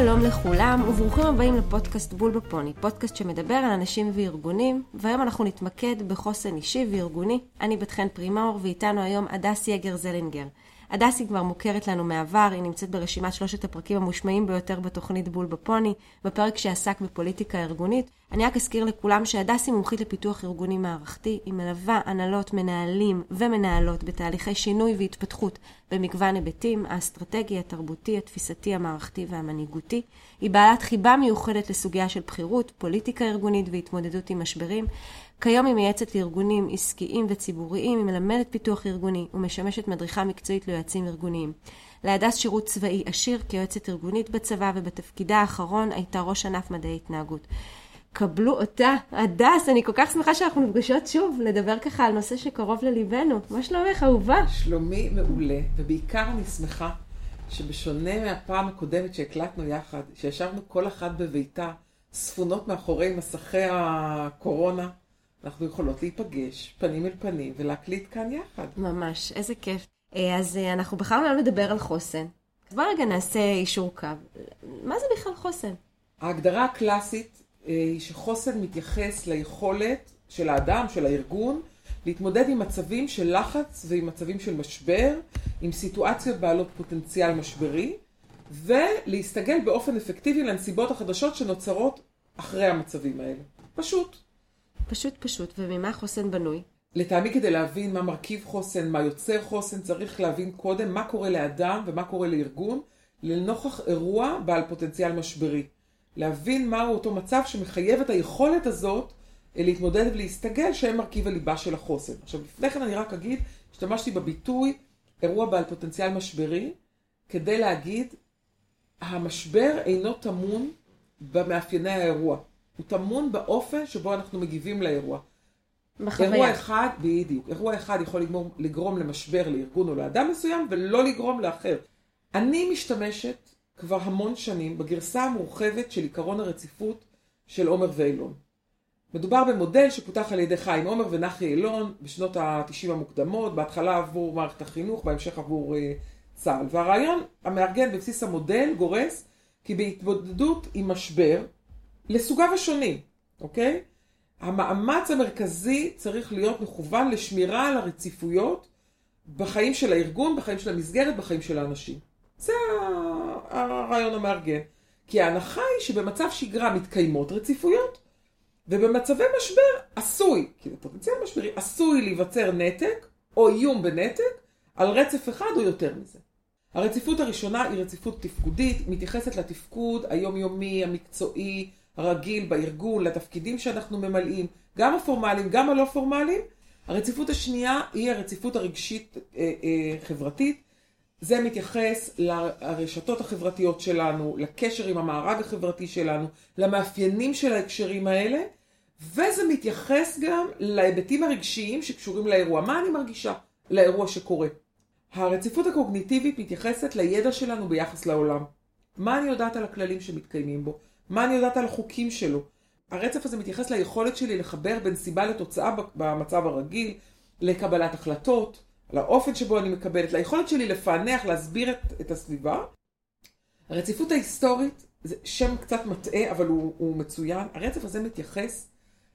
שלום לכולם, וברוכים הבאים לפודקאסט בול בפוני, פודקאסט שמדבר על אנשים וארגונים, והיום אנחנו נתמקד בחוסן אישי וארגוני. אני בת חן פרימאור, ואיתנו היום הדס יגר זלינגר. הדסי כבר מוכרת לנו מעבר, היא נמצאת ברשימת שלושת הפרקים המושמעים ביותר בתוכנית בול בפוני, בפרק שעסק בפוליטיקה ארגונית. אני רק אזכיר לכולם שהדסי מומחית לפיתוח ארגוני מערכתי, היא מלווה הנהלות, מנהלים ומנהלות בתהליכי שינוי והתפתחות במגוון היבטים, האסטרטגי, התרבותי, התפיסתי, המערכתי והמנהיגותי. היא בעלת חיבה מיוחדת לסוגיה של בחירות, פוליטיקה ארגונית והתמודדות עם משברים. כיום היא מייעצת לארגונים עסקיים וציבוריים, היא מלמדת פיתוח ארגוני ומשמשת מדריכה מקצועית ליועצים ארגוניים. להדס שירות צבאי עשיר כיועצת ארגונית בצבא ובתפקידה האחרון הייתה ראש ענף מדעי התנהגות. קבלו אותה. הדס, אני כל כך שמחה שאנחנו נפגשות שוב, לדבר ככה על נושא שקרוב לליבנו. מה שלומך, אהובה? שלומי מעולה, ובעיקר אני שמחה שבשונה מהפעם הקודמת שהקלטנו יחד, שישבנו כל אחת בביתה, ספונות מאחורי מסכי הקורונה, אנחנו יכולות להיפגש פנים אל פנים ולהקליט כאן יחד. ממש, איזה כיף. אה, אז אה, אנחנו בחרנו היום לדבר על חוסן. בוא רגע נעשה אישור קו. מה זה בכלל חוסן? ההגדרה הקלאסית אה, היא שחוסן מתייחס ליכולת של האדם, של הארגון, להתמודד עם מצבים של לחץ ועם מצבים של משבר, עם סיטואציות בעלות פוטנציאל משברי, ולהסתגל באופן אפקטיבי לנסיבות החדשות שנוצרות אחרי המצבים האלה. פשוט. פשוט פשוט, וממה חוסן בנוי? לטעמי כדי להבין מה מרכיב חוסן, מה יוצר חוסן, צריך להבין קודם מה קורה לאדם ומה קורה לארגון, לנוכח אירוע בעל פוטנציאל משברי. להבין מהו אותו מצב שמחייב את היכולת הזאת אה, להתמודד ולהסתגל שהם מרכיב הליבה של החוסן. עכשיו לפני כן אני רק אגיד, השתמשתי בביטוי אירוע בעל פוטנציאל משברי, כדי להגיד, המשבר אינו טמון במאפייני האירוע. הוא טמון באופן שבו אנחנו מגיבים לאירוע. בחוויה. אירוע אחד, בדיוק, אירוע אחד יכול לגרום, לגרום למשבר לארגון או לאדם מסוים ולא לגרום לאחר. אני משתמשת כבר המון שנים בגרסה המורחבת של עקרון הרציפות של עומר ואילון. מדובר במודל שפותח על ידי חיים עומר ונחי אילון בשנות ה-90 המוקדמות, בהתחלה עבור מערכת החינוך, בהמשך עבור uh, צה"ל. והרעיון המארגן בבסיס המודל גורס כי בהתמודדות עם משבר, לסוגיו השונים, אוקיי? המאמץ המרכזי צריך להיות מכוון לשמירה על הרציפויות בחיים של הארגון, בחיים של המסגרת, בחיים של האנשים. זה הרעיון המארגן. כי ההנחה היא שבמצב שגרה מתקיימות רציפויות, ובמצבי משבר עשוי, זה פוטנציאל משברי, עשוי להיווצר נתק או איום בנתק על רצף אחד או יותר מזה. הרציפות הראשונה היא רציפות תפקודית, מתייחסת לתפקוד היומיומי, המקצועי, הרגיל בארגון, לתפקידים שאנחנו ממלאים, גם הפורמליים, גם הלא פורמליים. הרציפות השנייה היא הרציפות הרגשית אה, אה. זה מתייחס לרשתות החברתיות שלנו, לקשר עם המארג החברתי שלנו, למאפיינים של ההקשרים האלה, וזה מתייחס גם להיבטים הרגשיים שקשורים לאירוע. מה אני מרגישה לאירוע שקורה? הרציפות הקוגניטיבית מתייחסת לידע שלנו ביחס לעולם. מה אני יודעת על הכללים שמתקיימים בו? מה אני יודעת על החוקים שלו? הרצף הזה מתייחס ליכולת שלי לחבר בין סיבה לתוצאה במצב הרגיל, לקבלת החלטות, לאופן שבו אני מקבלת, ליכולת שלי לפענח, להסביר את, את הסביבה. הרציפות ההיסטורית, זה שם קצת מטעה, אבל הוא, הוא מצוין. הרצף הזה מתייחס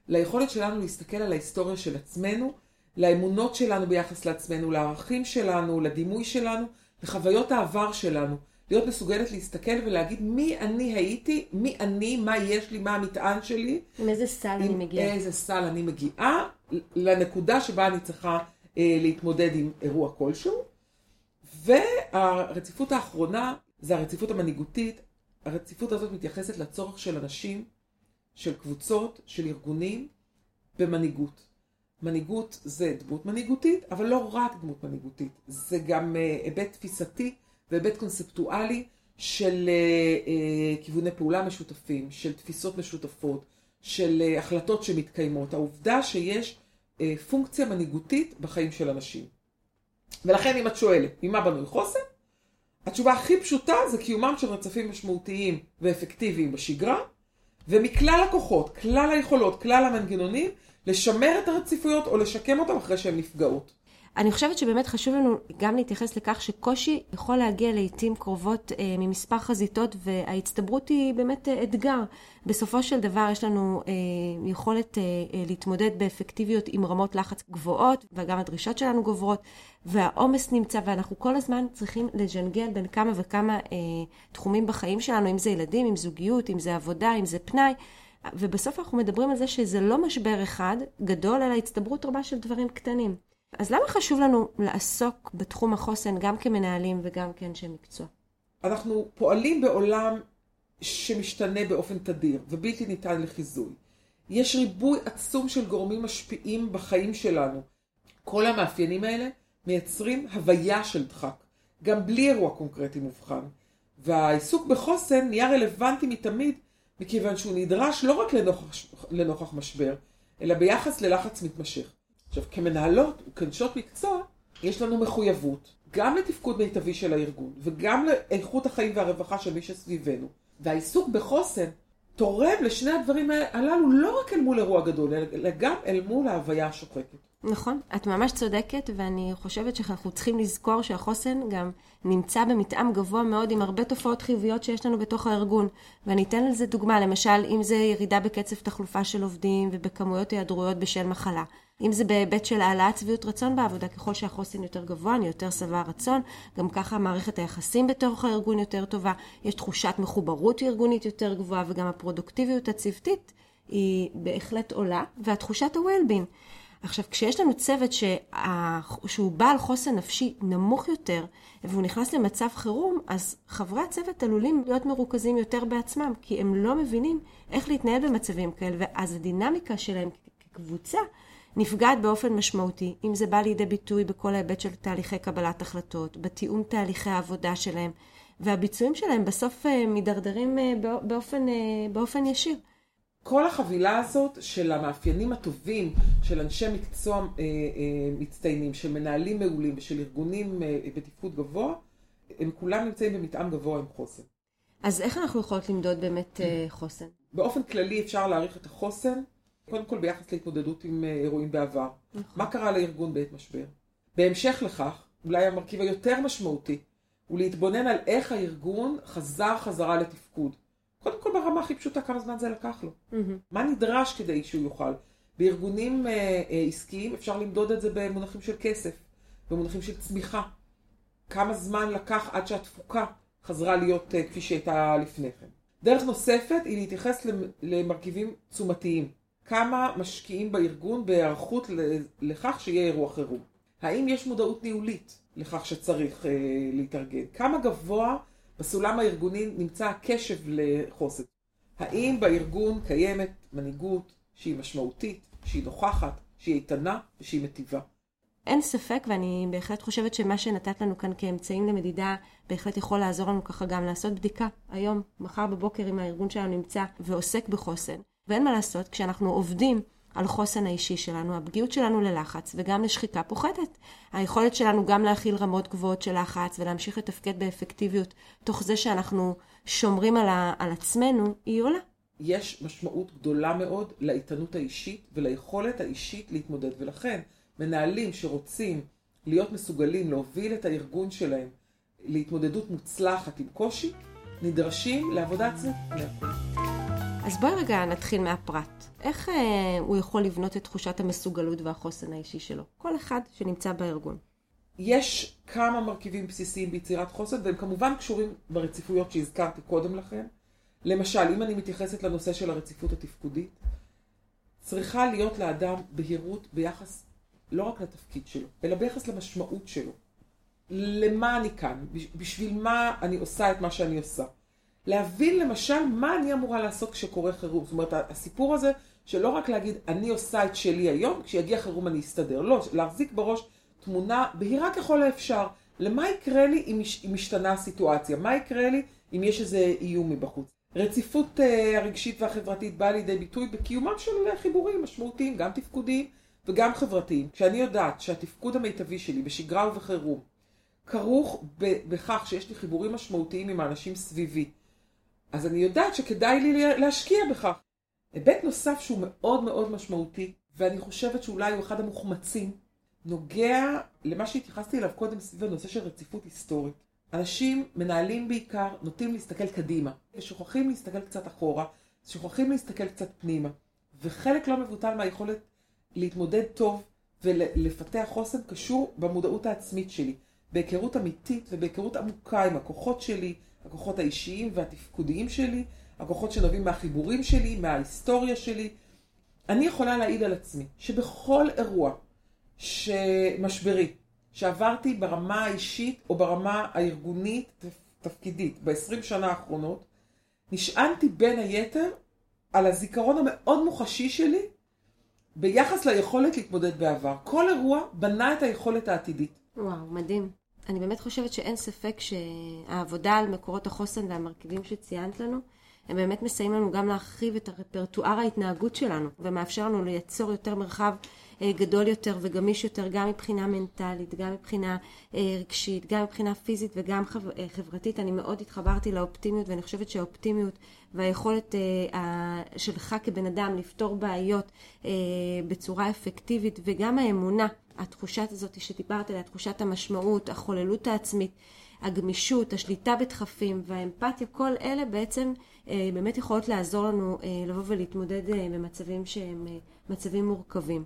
ליכולת שלנו להסתכל על ההיסטוריה של עצמנו, לאמונות שלנו ביחס לעצמנו, לערכים שלנו, לדימוי שלנו, לחוויות העבר שלנו. להיות מסוגלת להסתכל ולהגיד מי אני הייתי, מי אני, מה יש לי, מה המטען שלי. עם איזה סל אני מגיעה. עם איזה סל אני מגיעה, לנקודה שבה אני צריכה אה, להתמודד עם אירוע כלשהו. והרציפות האחרונה זה הרציפות המנהיגותית. הרציפות הזאת מתייחסת לצורך של אנשים, של קבוצות, של ארגונים, במנהיגות. מנהיגות זה דמות מנהיגותית, אבל לא רק דמות מנהיגותית, זה גם אה, היבט תפיסתי והיבט קונספטואלי של uh, uh, כיווני פעולה משותפים, של תפיסות משותפות, של uh, החלטות שמתקיימות. העובדה שיש uh, פונקציה מנהיגותית בחיים של אנשים. ולכן אם את שואלת, ממה בנוי חוסן? התשובה הכי פשוטה זה קיומם של רצפים משמעותיים ואפקטיביים בשגרה, ומכלל הכוחות, כלל היכולות, כלל המנגנונים, לשמר את הרציפויות או לשקם אותם אחרי שהן נפגעות. אני חושבת שבאמת חשוב לנו גם להתייחס לכך שקושי יכול להגיע לעיתים קרובות אה, ממספר חזיתות, וההצטברות היא באמת אה, אתגר. בסופו של דבר יש לנו אה, יכולת אה, אה, להתמודד באפקטיביות עם רמות לחץ גבוהות, וגם הדרישות שלנו גוברות, והעומס נמצא, ואנחנו כל הזמן צריכים לג'נגל בין כמה וכמה אה, תחומים בחיים שלנו, אם זה ילדים, אם זוגיות, אם זה עבודה, אם זה פנאי. ובסוף אנחנו מדברים על זה שזה לא משבר אחד גדול, אלא הצטברות רבה של דברים קטנים. אז למה חשוב לנו לעסוק בתחום החוסן גם כמנהלים וגם כאנשי מקצוע? אנחנו פועלים בעולם שמשתנה באופן תדיר ובלתי ניתן לחיזוי. יש ריבוי עצום של גורמים משפיעים בחיים שלנו. כל המאפיינים האלה מייצרים הוויה של דחק, גם בלי אירוע קונקרטי מובחן. והעיסוק בחוסן נהיה רלוונטי מתמיד, מכיוון שהוא נדרש לא רק לנוכח, לנוכח משבר, אלא ביחס ללחץ מתמשך. עכשיו, כמנהלות וכנשות מקצוע, יש לנו מחויבות גם לתפקוד מיטבי של הארגון, וגם לאיכות החיים והרווחה של מי שסביבנו. והעיסוק בחוסן תורם לשני הדברים הללו לא רק אל מול אירוע גדול, אלא גם אל מול ההוויה השוחקת. נכון, את ממש צודקת, ואני חושבת שאנחנו צריכים לזכור שהחוסן גם נמצא במתאם גבוה מאוד עם הרבה תופעות חיוביות שיש לנו בתוך הארגון. ואני אתן לזה דוגמה, למשל, אם זה ירידה בקצב תחלופה של עובדים ובכמויות היעדרויות בשל מחלה. אם זה בהיבט של העלאת שביעות רצון בעבודה, ככל שהחוסן יותר גבוה, אני יותר שבע רצון, גם ככה מערכת היחסים בתוך הארגון יותר טובה, יש תחושת מחוברות ארגונית יותר גבוהה, וגם הפרודוקטיביות הצוותית היא בהחלט עולה, והתחושת ה-well-being. עכשיו, כשיש לנו צוות שה... שהוא בעל חוסן נפשי נמוך יותר, והוא נכנס למצב חירום, אז חברי הצוות עלולים להיות מרוכזים יותר בעצמם, כי הם לא מבינים איך להתנהל במצבים כאלה, ואז הדינמיקה שלהם כקבוצה נפגעת באופן משמעותי, אם זה בא לידי ביטוי בכל ההיבט של תהליכי קבלת החלטות, בתיאום תהליכי העבודה שלהם, והביצועים שלהם בסוף אה, מידרדרים אה, באופן, אה, באופן ישיר. כל החבילה הזאת של המאפיינים הטובים של אנשי מקצוע אה, אה, מצטיינים, של מנהלים מעולים ושל ארגונים אה, בתפקוד גבוה, הם כולם נמצאים במתאם גבוה עם חוסן. אז איך אנחנו יכולות למדוד באמת אה, חוסן? באופן כללי אפשר להעריך את החוסן, קודם כל ביחס להתמודדות עם אה, אירועים בעבר. נכון. מה קרה לארגון בעת משבר? בהמשך לכך, אולי המרכיב היותר משמעותי, הוא להתבונן על איך הארגון חזר חזרה לתפקוד. קודם כל ברמה הכי פשוטה, כמה זמן זה לקח לו. Mm-hmm. מה נדרש כדי שהוא יוכל? בארגונים אה, אה, עסקיים אפשר למדוד את זה במונחים של כסף, במונחים של צמיחה. כמה זמן לקח עד שהתפוקה חזרה להיות אה, כפי שהייתה לפני כן. דרך נוספת היא להתייחס למרכיבים תשומתיים. כמה משקיעים בארגון בהיערכות לכך שיהיה אירוע חירום. האם יש מודעות ניהולית לכך שצריך אה, להתארגן? כמה גבוה בסולם הארגוני נמצא הקשב לחוסן. האם בארגון קיימת מנהיגות שהיא משמעותית, שהיא נוכחת, שהיא איתנה ושהיא מטיבה? אין ספק, ואני בהחלט חושבת שמה שנתת לנו כאן כאמצעים למדידה, בהחלט יכול לעזור לנו ככה גם לעשות בדיקה היום, מחר בבוקר, אם הארגון שלנו נמצא ועוסק בחוסן. ואין מה לעשות, כשאנחנו עובדים על חוסן האישי שלנו, הפגיעות שלנו ללחץ וגם לשחיקה פוחתת. היכולת שלנו גם להכיל רמות גבוהות של לחץ ולהמשיך לתפקד באפקטיביות, תוך זה שאנחנו שומרים על, ה- על עצמנו, היא עולה. יש משמעות גדולה מאוד לאיתנות האישית וליכולת האישית להתמודד, ולכן מנהלים שרוצים להיות מסוגלים להוביל את הארגון שלהם להתמודדות מוצלחת עם קושי, נדרשים לעבודה עצמית. אז בואי רגע נתחיל מהפרט. איך אה, הוא יכול לבנות את תחושת המסוגלות והחוסן האישי שלו? כל אחד שנמצא בארגון. יש כמה מרכיבים בסיסיים ביצירת חוסן, והם כמובן קשורים ברציפויות שהזכרתי קודם לכן. למשל, אם אני מתייחסת לנושא של הרציפות התפקודית, צריכה להיות לאדם בהירות ביחס לא רק לתפקיד שלו, אלא ביחס למשמעות שלו. למה אני כאן? בשביל מה אני עושה את מה שאני עושה? להבין למשל מה אני אמורה לעשות כשקורה חירום. זאת אומרת, הסיפור הזה שלא רק להגיד, אני עושה את שלי היום, כשיגיע חירום אני אסתדר. לא, להחזיק בראש תמונה בהירה ככל האפשר. למה יקרה לי אם, אם משתנה הסיטואציה? מה יקרה לי אם יש איזה איום מבחוץ? רציפות uh, הרגשית והחברתית באה לידי ביטוי בקיומם של חיבורים משמעותיים, גם תפקודיים וגם חברתיים. כשאני יודעת שהתפקוד המיטבי שלי בשגרה ובחירום כרוך בכך שיש לי חיבורים משמעותיים עם האנשים סביבי, אז אני יודעת שכדאי לי להשקיע בכך. היבט נוסף שהוא מאוד מאוד משמעותי, ואני חושבת שאולי הוא אחד המוחמצים נוגע למה שהתייחסתי אליו קודם סביב הנושא של רציפות היסטורית. אנשים, מנהלים בעיקר, נוטים להסתכל קדימה, ושוכחים להסתכל קצת אחורה, שוכחים להסתכל קצת פנימה. וחלק לא מבוטל מהיכולת להתמודד טוב ולפתח חוסן קשור במודעות העצמית שלי, בהיכרות אמיתית ובהיכרות עמוקה עם הכוחות שלי, הכוחות האישיים והתפקודיים שלי, הכוחות שנובעים מהחיבורים שלי, מההיסטוריה שלי. אני יכולה להעיד על עצמי שבכל אירוע שמשברי, שעברתי ברמה האישית או ברמה הארגונית תפקידית ב-20 שנה האחרונות, נשענתי בין היתר על הזיכרון המאוד מוחשי שלי ביחס ליכולת להתמודד בעבר. כל אירוע בנה את היכולת העתידית. וואו, מדהים. אני באמת חושבת שאין ספק שהעבודה על מקורות החוסן והמרכיבים שציינת לנו, הם באמת מסייעים לנו גם להרחיב את הרפרטואר ההתנהגות שלנו, ומאפשר לנו ליצור יותר מרחב גדול יותר וגמיש יותר, גם מבחינה מנטלית, גם מבחינה אה, רגשית, גם מבחינה פיזית וגם אה, חברתית. אני מאוד התחברתי לאופטימיות, ואני חושבת שהאופטימיות והיכולת שלך כבן אדם לפתור בעיות בצורה אפקטיבית, וגם האמונה, התחושת הזאת שדיברת עליה, תחושת המשמעות, החוללות העצמית, הגמישות, השליטה בדחפים והאמפתיה, כל אלה בעצם באמת יכולות לעזור לנו לבוא ולהתמודד במצבים שהם מצבים מורכבים.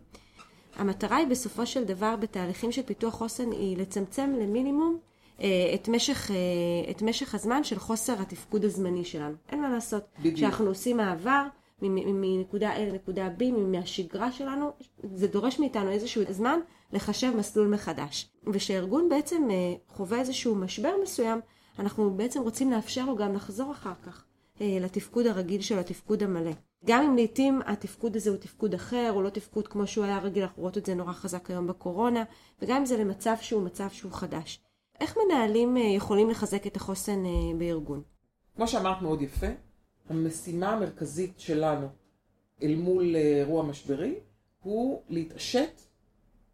המטרה היא בסופו של דבר בתהליכים של פיתוח חוסן היא לצמצם למינימום אה, את משך, אה, את משך הזמן של חוסר התפקוד הזמני שלנו. אין מה לעשות. בדיוק. כשאנחנו עושים מעבר מנקודה A לנקודה B, מהשגרה שלנו, זה דורש מאיתנו איזשהו זמן לחשב מסלול מחדש. וכשארגון בעצם אה, חווה איזשהו משבר מסוים, אנחנו בעצם רוצים לאפשר לו גם לחזור אחר כך לתפקוד הרגיל שלו, לתפקוד המלא. גם אם לעיתים התפקוד הזה הוא תפקוד אחר, או לא תפקוד כמו שהוא היה רגיל, אנחנו רואות את זה נורא חזק היום בקורונה, וגם אם זה למצב שהוא מצב שהוא חדש. איך מנהלים אה, יכולים לחזק את החוסן אה, בארגון? כמו שאמרת מאוד יפה, המשימה המרכזית שלנו אל מול אה, אירוע משברי, הוא להתעשת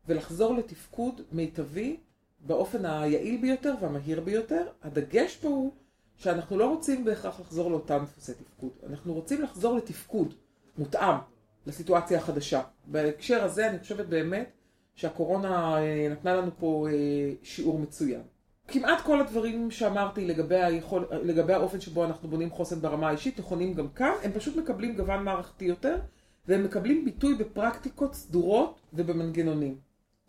ולחזור לתפקוד מיטבי באופן היעיל ביותר והמהיר ביותר. הדגש פה הוא שאנחנו לא רוצים בהכרח לחזור לאותם דפוסי תפקוד, אנחנו רוצים לחזור לתפקוד מותאם לסיטואציה החדשה. בהקשר הזה אני חושבת באמת שהקורונה אה, נתנה לנו פה אה, שיעור מצוין. כמעט כל הדברים שאמרתי לגבי, היכול, לגבי האופן שבו אנחנו בונים חוסן ברמה האישית נכונים גם כאן, הם פשוט מקבלים גוון מערכתי יותר, והם מקבלים ביטוי בפרקטיקות סדורות ובמנגנונים.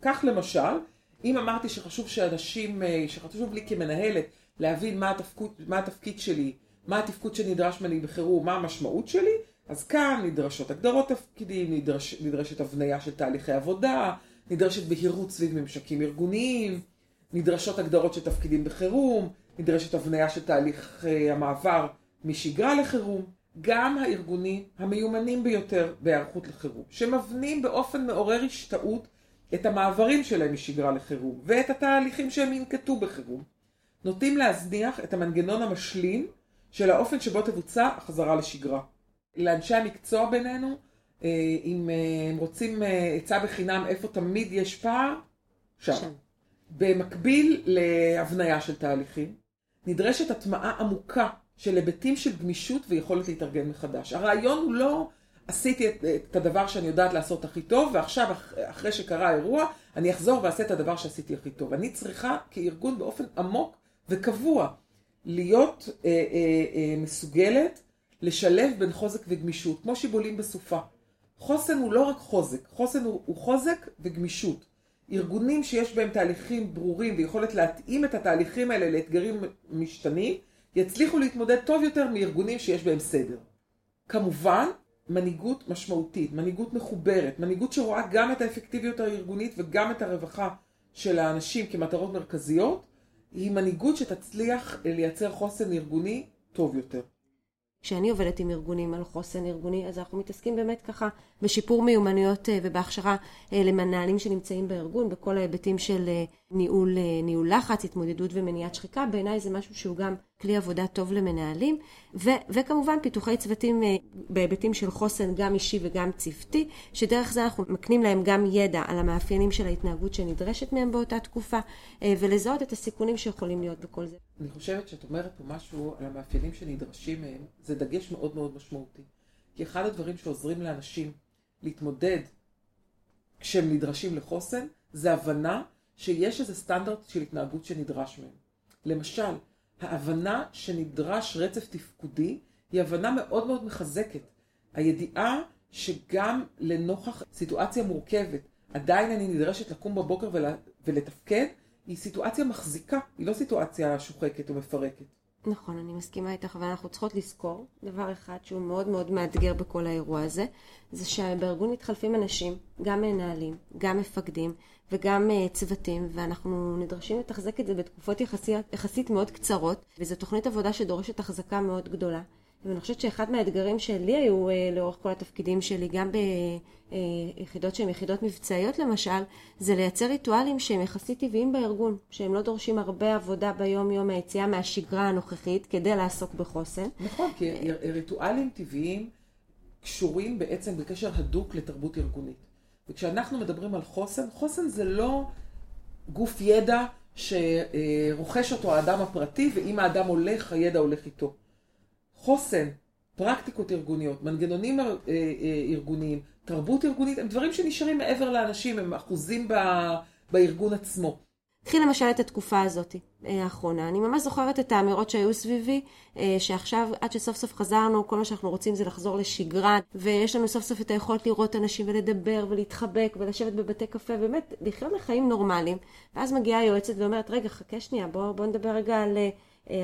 כך למשל, אם אמרתי שחשוב שאנשים, אה, שחשוב לי כמנהלת להבין מה התפקוד, מה התפקיד שלי, מה התפקוד שנדרש ממני בחירום, מה המשמעות שלי, אז כאן נדרשות הגדרות תפקידים, נדרש, נדרשת הבניה של תהליכי עבודה, נדרשת בהירות סביב ממשקים ארגוניים, נדרשות הגדרות של תפקידים בחירום, נדרשת הבניה של תהליך uh, המעבר משגרה לחירום. גם הארגונים המיומנים ביותר בהיערכות לחירום, שמבנים באופן מעורר השתאות את המעברים שלהם משגרה לחירום ואת התהליכים שהם ינקטו בחירום, נוטים להזניח את המנגנון המשלים של האופן שבו תבוצע החזרה לשגרה. לאנשי המקצוע בינינו, אה, אם אה, הם רוצים אה, עצה בחינם איפה תמיד יש פער, שם. שם. במקביל להבניה של תהליכים, נדרשת הטמעה עמוקה של היבטים של גמישות ויכולת להתארגן מחדש. הרעיון הוא לא עשיתי את, את הדבר שאני יודעת לעשות הכי טוב, ועכשיו אחרי שקרה האירוע, אני אחזור ואעשה את הדבר שעשיתי הכי טוב. אני צריכה כארגון באופן עמוק וקבוע להיות אה, אה, אה, מסוגלת לשלב בין חוזק וגמישות, כמו שיבולים בסופה. חוסן הוא לא רק חוזק, חוסן הוא, הוא חוזק וגמישות. ארגונים שיש בהם תהליכים ברורים ויכולת להתאים את התהליכים האלה לאתגרים משתנים, יצליחו להתמודד טוב יותר מארגונים שיש בהם סדר. כמובן, מנהיגות משמעותית, מנהיגות מחוברת, מנהיגות שרואה גם את האפקטיביות הארגונית וגם את הרווחה של האנשים כמטרות מרכזיות, היא מנהיגות שתצליח לייצר חוסן ארגוני טוב יותר. כשאני עובדת עם ארגונים על חוסן ארגוני, אז אנחנו מתעסקים באמת ככה בשיפור מיומנויות אה, ובהכשרה אה, למנהלים שנמצאים בארגון, בכל ההיבטים של אה, ניהול, ניהול לחץ, התמודדות ומניעת שחיקה. בעיניי זה משהו שהוא גם כלי עבודה טוב למנהלים, ו, וכמובן פיתוחי צוותים בהיבטים של חוסן גם אישי וגם צוותי, שדרך זה אנחנו מקנים להם גם ידע על המאפיינים של ההתנהגות שנדרשת מהם באותה תקופה, ולזהות את הסיכונים שיכולים להיות בכל זה. אני חושבת שאת אומרת פה משהו על המאפיינים שנדרשים מהם, זה דגש מאוד מאוד משמעותי. כי אחד הדברים שעוזרים לאנשים להתמודד כשהם נדרשים לחוסן, זה הבנה שיש איזה סטנדרט של התנהגות שנדרש מהם. למשל, ההבנה שנדרש רצף תפקודי היא הבנה מאוד מאוד מחזקת. הידיעה שגם לנוכח סיטואציה מורכבת, עדיין אני נדרשת לקום בבוקר ולתפקד, היא סיטואציה מחזיקה, היא לא סיטואציה שוחקת או מפרקת. נכון, אני מסכימה איתך, אבל אנחנו צריכות לזכור דבר אחד שהוא מאוד מאוד מאתגר בכל האירוע הזה, זה שבארגון מתחלפים אנשים, גם מנהלים, גם מפקדים וגם uh, צוותים, ואנחנו נדרשים לתחזק את זה בתקופות יחסית, יחסית מאוד קצרות, וזו תוכנית עבודה שדורשת החזקה מאוד גדולה. ואני חושבת שאחד מהאתגרים שלי היו אה, לאורך כל התפקידים שלי, גם ביחידות שהן יחידות מבצעיות למשל, זה לייצר ריטואלים שהם יחסית טבעיים בארגון, שהם לא דורשים הרבה עבודה ביום-יום מהיציאה מהשגרה הנוכחית כדי לעסוק בחוסן. נכון, כי ריטואלים טבעיים קשורים בעצם בקשר הדוק לתרבות ארגונית. וכשאנחנו מדברים על חוסן, חוסן זה לא גוף ידע שרוכש אותו האדם הפרטי, ואם האדם הולך, הידע הולך איתו. חוסן, פרקטיקות ארגוניות, מנגנונים אה, אה, ארגוניים, תרבות ארגונית, הם דברים שנשארים מעבר לאנשים, הם אחוזים ב, בארגון עצמו. קחי למשל את התקופה הזאת אה, האחרונה. אני ממש זוכרת את האמירות שהיו סביבי, שעכשיו, עד שסוף סוף חזרנו, כל מה שאנחנו רוצים זה לחזור לשגרה, ויש לנו סוף סוף את היכולת לראות אנשים ולדבר ולהתחבק ולשבת בבתי קפה, באמת, לחיות לחיים נורמליים. ואז מגיעה היועצת ואומרת, רגע, חכה שנייה, בוא, בוא נדבר רגע על אה,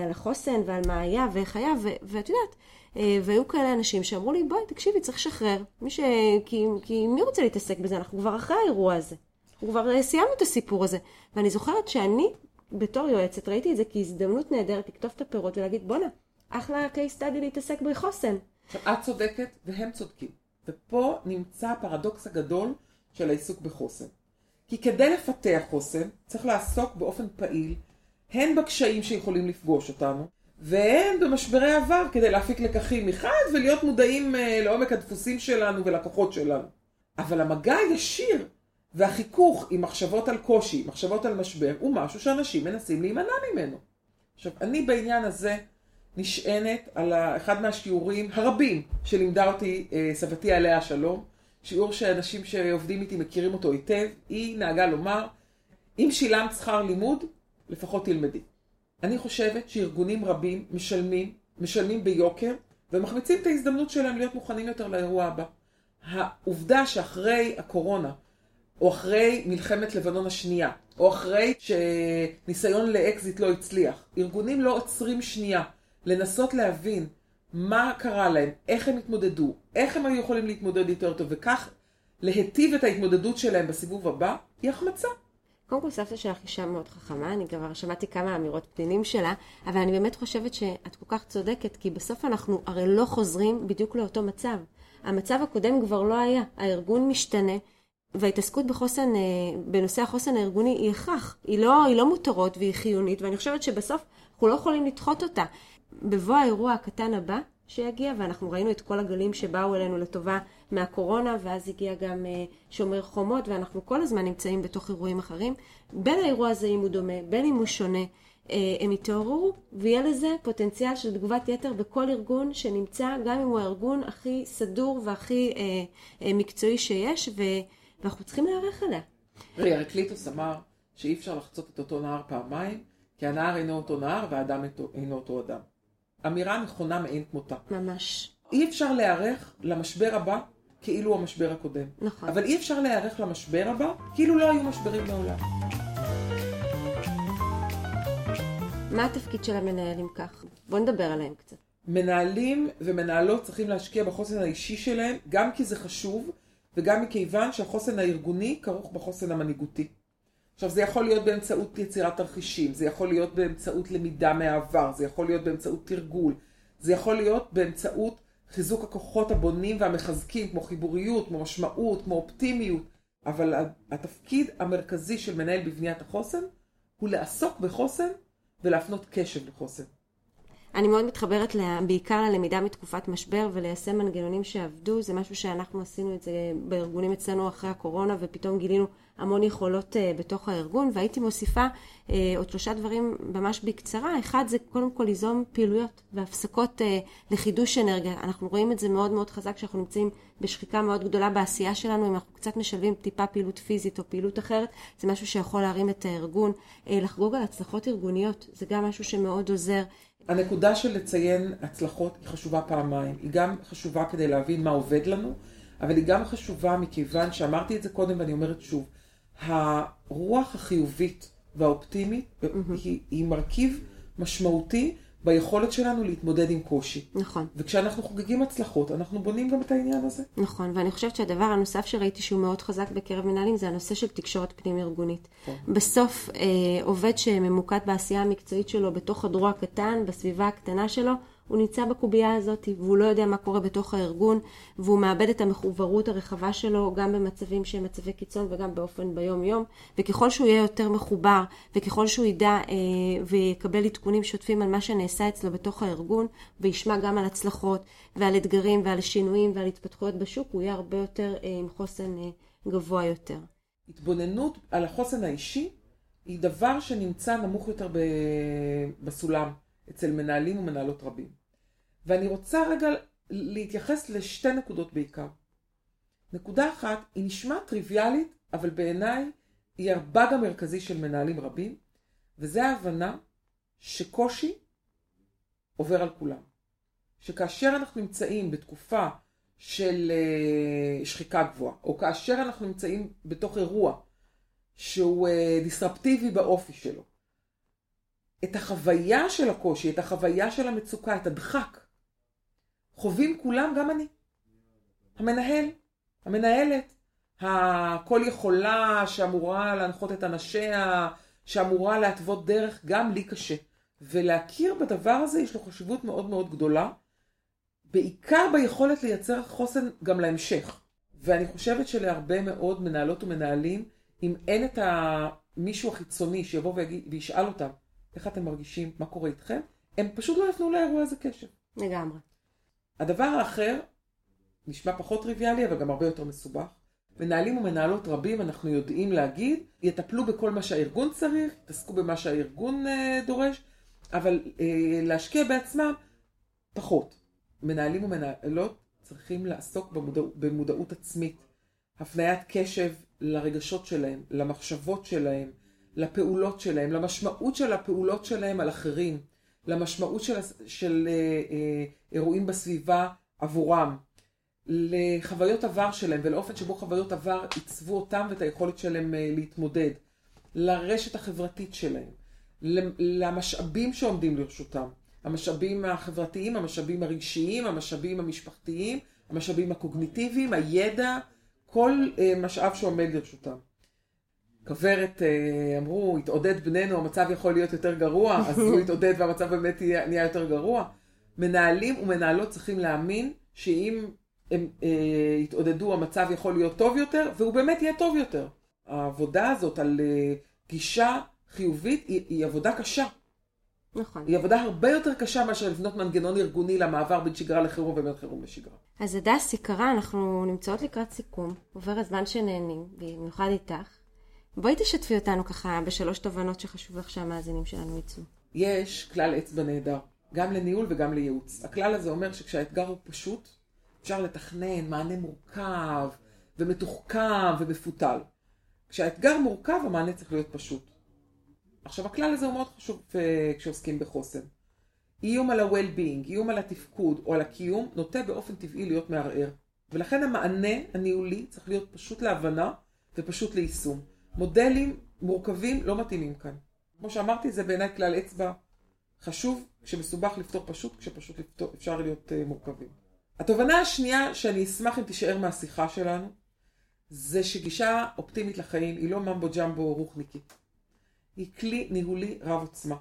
על החוסן ועל מה היה ואיך היה, ואת יודעת, אה, והיו כאלה אנשים שאמרו לי, בואי, תקשיבי, צריך לשחרר. מי ש... כי, כי מי רוצה להתעסק בזה? אנחנו כבר אחרי האירוע הזה. כבר אה, סיימנו את הסיפור הזה. ואני זוכרת שאני, בתור יועצת, ראיתי את זה כהזדמנות נהדרת לקטוף את הפירות ולהגיד, בואנה, אחלה case study להתעסק בחוסן. עכשיו, את צודקת והם צודקים. ופה נמצא הפרדוקס הגדול של העיסוק בחוסן. כי כדי לפתח חוסן, צריך לעסוק באופן פעיל הן בקשיים שיכולים לפגוש אותנו, והן במשברי עבר כדי להפיק לקחים מחד ולהיות מודעים אה, לעומק הדפוסים שלנו ולכוחות שלנו. אבל המגע הישיר והחיכוך עם מחשבות על קושי, מחשבות על משבר, הוא משהו שאנשים מנסים להימנע ממנו. עכשיו, אני בעניין הזה נשענת על אחד מהשיעורים הרבים שלימדה אותי אה, סבתי עליה השלום, שיעור שאנשים שעובדים איתי מכירים אותו היטב, היא נהגה לומר, אם שילמת שכר לימוד, לפחות תלמדי. אני חושבת שארגונים רבים משלמים, משלמים ביוקר, ומחמיצים את ההזדמנות שלהם להיות מוכנים יותר לאירוע הבא. העובדה שאחרי הקורונה, או אחרי מלחמת לבנון השנייה, או אחרי שניסיון לאקזיט לא הצליח, ארגונים לא עוצרים שנייה לנסות להבין מה קרה להם, איך הם התמודדו, איך הם היו יכולים להתמודד יותר טוב, וכך להיטיב את ההתמודדות שלהם בסיבוב הבא, היא החמצה. קודם כל סבתא שלך אישה מאוד חכמה, אני כבר שמעתי כמה אמירות פנינים שלה, אבל אני באמת חושבת שאת כל כך צודקת, כי בסוף אנחנו הרי לא חוזרים בדיוק לאותו מצב. המצב הקודם כבר לא היה, הארגון משתנה, וההתעסקות בחוסן, אה, בנושא החוסן הארגוני היא הכרח, היא לא, היא לא מותרות והיא חיונית, ואני חושבת שבסוף אנחנו לא יכולים לדחות אותה. בבוא האירוע הקטן הבא, שיגיע, ואנחנו ראינו את כל הגלים שבאו אלינו לטובה מהקורונה, ואז הגיע גם uh, שומר חומות, ואנחנו כל הזמן נמצאים בתוך אירועים אחרים. בין האירוע הזה, אם הוא דומה, בין אם הוא שונה, uh, הם יתעוררו, ויהיה לזה פוטנציאל של תגובת יתר בכל ארגון שנמצא, גם אם הוא הארגון הכי סדור והכי מקצועי שיש, ו... ואנחנו צריכים להיערך אליה. רגע, הרקליטוס אמר שאי אפשר לחצות את אותו נהר פעמיים, כי הנהר אינו אותו נהר והאדם אינו אותו אדם. אמירה נכונה מאין כמותה. ממש. אי אפשר להיערך למשבר הבא כאילו המשבר הקודם. נכון. אבל אי אפשר להיערך למשבר הבא כאילו לא היו משברים מעולם. מה התפקיד של המנהל אם כך? בוא נדבר עליהם קצת. מנהלים ומנהלות צריכים להשקיע בחוסן האישי שלהם, גם כי זה חשוב, וגם מכיוון שהחוסן הארגוני כרוך בחוסן המנהיגותי. עכשיו זה יכול להיות באמצעות יצירת תרחישים, זה יכול להיות באמצעות למידה מהעבר, זה יכול להיות באמצעות תרגול, זה יכול להיות באמצעות חיזוק הכוחות הבונים והמחזקים, כמו חיבוריות, כמו משמעות, כמו אופטימיות, אבל התפקיד המרכזי של מנהל בבניית החוסן הוא לעסוק בחוסן ולהפנות קשב לחוסן. אני מאוד מתחברת לה, בעיקר ללמידה מתקופת משבר וליישם מנגנונים שעבדו. זה משהו שאנחנו עשינו את זה בארגונים אצלנו אחרי הקורונה, ופתאום גילינו המון יכולות uh, בתוך הארגון, והייתי מוסיפה uh, עוד שלושה דברים ממש בקצרה. אחד זה קודם כל ליזום פעילויות והפסקות uh, לחידוש אנרגיה. אנחנו רואים את זה מאוד מאוד חזק כשאנחנו נמצאים בשחיקה מאוד גדולה בעשייה שלנו. אם אנחנו קצת משלבים טיפה פעילות פיזית או פעילות אחרת, זה משהו שיכול להרים את הארגון. לחגוג על הצלחות ארגוניות, זה גם משהו שמאוד עוזר. הנקודה של לציין הצלחות היא חשובה פעמיים. היא גם חשובה כדי להבין מה עובד לנו, אבל היא גם חשובה מכיוון שאמרתי את זה קודם ואני אומרת שוב. הרוח החיובית והאופטימית mm-hmm. היא, היא מרכיב משמעותי ביכולת שלנו להתמודד עם קושי. נכון. וכשאנחנו חוגגים הצלחות, אנחנו בונים גם את העניין הזה. נכון, ואני חושבת שהדבר הנוסף שראיתי שהוא מאוד חזק בקרב מנהלים זה הנושא של תקשורת פנים-ארגונית. נכון. בסוף אה, עובד שממוקד בעשייה המקצועית שלו בתוך הדרוע הקטן, בסביבה הקטנה שלו, הוא נמצא בקובייה הזאת והוא לא יודע מה קורה בתוך הארגון והוא מאבד את המחוברות הרחבה שלו גם במצבים שהם מצבי קיצון וגם באופן ביום יום וככל שהוא יהיה יותר מחובר וככל שהוא ידע אה, ויקבל עדכונים שוטפים על מה שנעשה אצלו בתוך הארגון וישמע גם על הצלחות ועל אתגרים ועל שינויים ועל התפתחויות בשוק הוא יהיה הרבה יותר אה, עם חוסן אה, גבוה יותר. התבוננות על החוסן האישי היא דבר שנמצא נמוך יותר בסולם. אצל מנהלים ומנהלות רבים. ואני רוצה רגע להתייחס לשתי נקודות בעיקר. נקודה אחת, היא נשמעת טריוויאלית, אבל בעיניי היא הבאג המרכזי של מנהלים רבים, וזה ההבנה שקושי עובר על כולם. שכאשר אנחנו נמצאים בתקופה של אה, שחיקה גבוהה, או כאשר אנחנו נמצאים בתוך אירוע שהוא אה, דיסרפטיבי באופי שלו, את החוויה של הקושי, את החוויה של המצוקה, את הדחק, חווים כולם, גם אני. המנהל, המנהלת, הכל יכולה שאמורה להנחות את אנשיה, שאמורה להתוות דרך, גם לי קשה. ולהכיר בדבר הזה יש לו חשיבות מאוד מאוד גדולה, בעיקר ביכולת לייצר חוסן גם להמשך. ואני חושבת שלהרבה מאוד מנהלות ומנהלים, אם אין את המישהו החיצוני שיבוא וישאל אותם, איך אתם מרגישים, מה קורה איתכם, הם פשוט לא יפנו לאירוע הזה קשב. לגמרי. הדבר האחר, נשמע פחות טריוויאלי, אבל גם הרבה יותר מסובך. מנהלים ומנהלות רבים, אנחנו יודעים להגיד, יטפלו בכל מה שהארגון צריך, יתעסקו במה שהארגון אה, דורש, אבל אה, להשקיע בעצמם, פחות. מנהלים ומנהלות צריכים לעסוק במודע, במודעות עצמית, הפניית קשב לרגשות שלהם, למחשבות שלהם, לפעולות שלהם, למשמעות של הפעולות שלהם על אחרים, למשמעות של, של אה, אה, אירועים בסביבה עבורם, לחוויות עבר שלהם ולאופן שבו חוויות עבר עיצבו אותם ואת היכולת שלהם אה, להתמודד, לרשת החברתית שלהם, למשאבים שעומדים לרשותם, המשאבים החברתיים, המשאבים הרגשיים, המשאבים המשפחתיים, המשאבים הקוגניטיביים, הידע, כל אה, משאב שעומד לרשותם. כוורת, אה, אמרו, התעודד בנינו, המצב יכול להיות יותר גרוע, אז הוא התעודד והמצב באמת נהיה יותר גרוע. מנהלים ומנהלות צריכים להאמין שאם הם אה, יתעודדו, המצב יכול להיות טוב יותר, והוא באמת יהיה טוב יותר. העבודה הזאת על אה, גישה חיובית היא, היא עבודה קשה. נכון. היא עבודה הרבה יותר קשה מאשר לבנות מנגנון ארגוני למעבר בין שגרה לחירום ובין חירום לשגרה. אז הדס, יקרה, אנחנו נמצאות לקראת סיכום. עובר הזמן שנהנים, במיוחד איתך. בואי תשתפי אותנו ככה בשלוש תובנות שחשוב לך שהמאזינים שלנו יצאו. יש כלל אצבע נהדר, גם לניהול וגם לייעוץ. הכלל הזה אומר שכשהאתגר הוא פשוט, אפשר לתכנן מענה מורכב ומתוחכם ומפותל. כשהאתגר מורכב, המענה צריך להיות פשוט. עכשיו, הכלל הזה הוא מאוד חשוב uh, כשעוסקים בחוסן. איום על ה-well-being, איום על התפקוד או על הקיום, נוטה באופן טבעי להיות מערער. ולכן המענה הניהולי צריך להיות פשוט להבנה ופשוט ליישום. מודלים מורכבים לא מתאימים כאן. כמו שאמרתי, זה בעיניי כלל אצבע חשוב, כשמסובך לפתור פשוט, כשפשוט לפתור, אפשר להיות uh, מורכבים. התובנה השנייה שאני אשמח אם תישאר מהשיחה שלנו, זה שגישה אופטימית לחיים היא לא ממבו ג'מבו רוחניקית. היא כלי ניהולי רב עוצמה.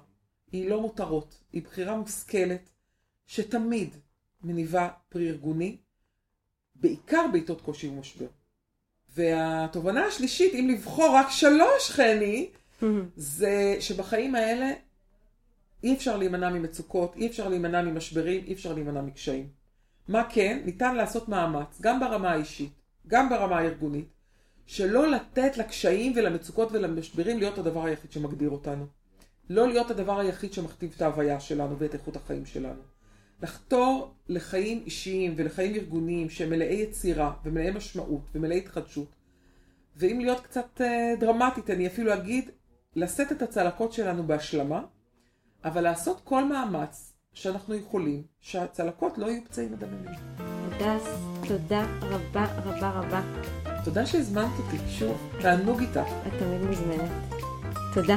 היא לא מותרות, היא בחירה מושכלת שתמיד מניבה פרי ארגוני, בעיקר בעיתות קושי ומשבר. והתובנה השלישית, אם לבחור רק שלוש, חני, זה שבחיים האלה אי אפשר להימנע ממצוקות, אי אפשר להימנע ממשברים, אי אפשר להימנע מקשיים. מה כן? ניתן לעשות מאמץ, גם ברמה האישית, גם ברמה הארגונית, שלא לתת לקשיים ולמצוקות ולמשברים להיות הדבר היחיד שמגדיר אותנו. לא להיות הדבר היחיד שמכתיב את ההוויה שלנו ואת איכות החיים שלנו. לחתור לחיים אישיים ולחיים ארגוניים שהם מלאי יצירה ומלאי משמעות ומלאי התחדשות. ואם להיות קצת uh, דרמטית, אני אפילו אגיד, לשאת את הצלקות שלנו בהשלמה, אבל לעשות כל מאמץ שאנחנו יכולים, שהצלקות לא יהיו פצעים מדממים. הדס, תודה רבה רבה רבה. תודה שהזמנת אותי, שוב, תענוג איתך. את תמיד מוזמנת. תודה.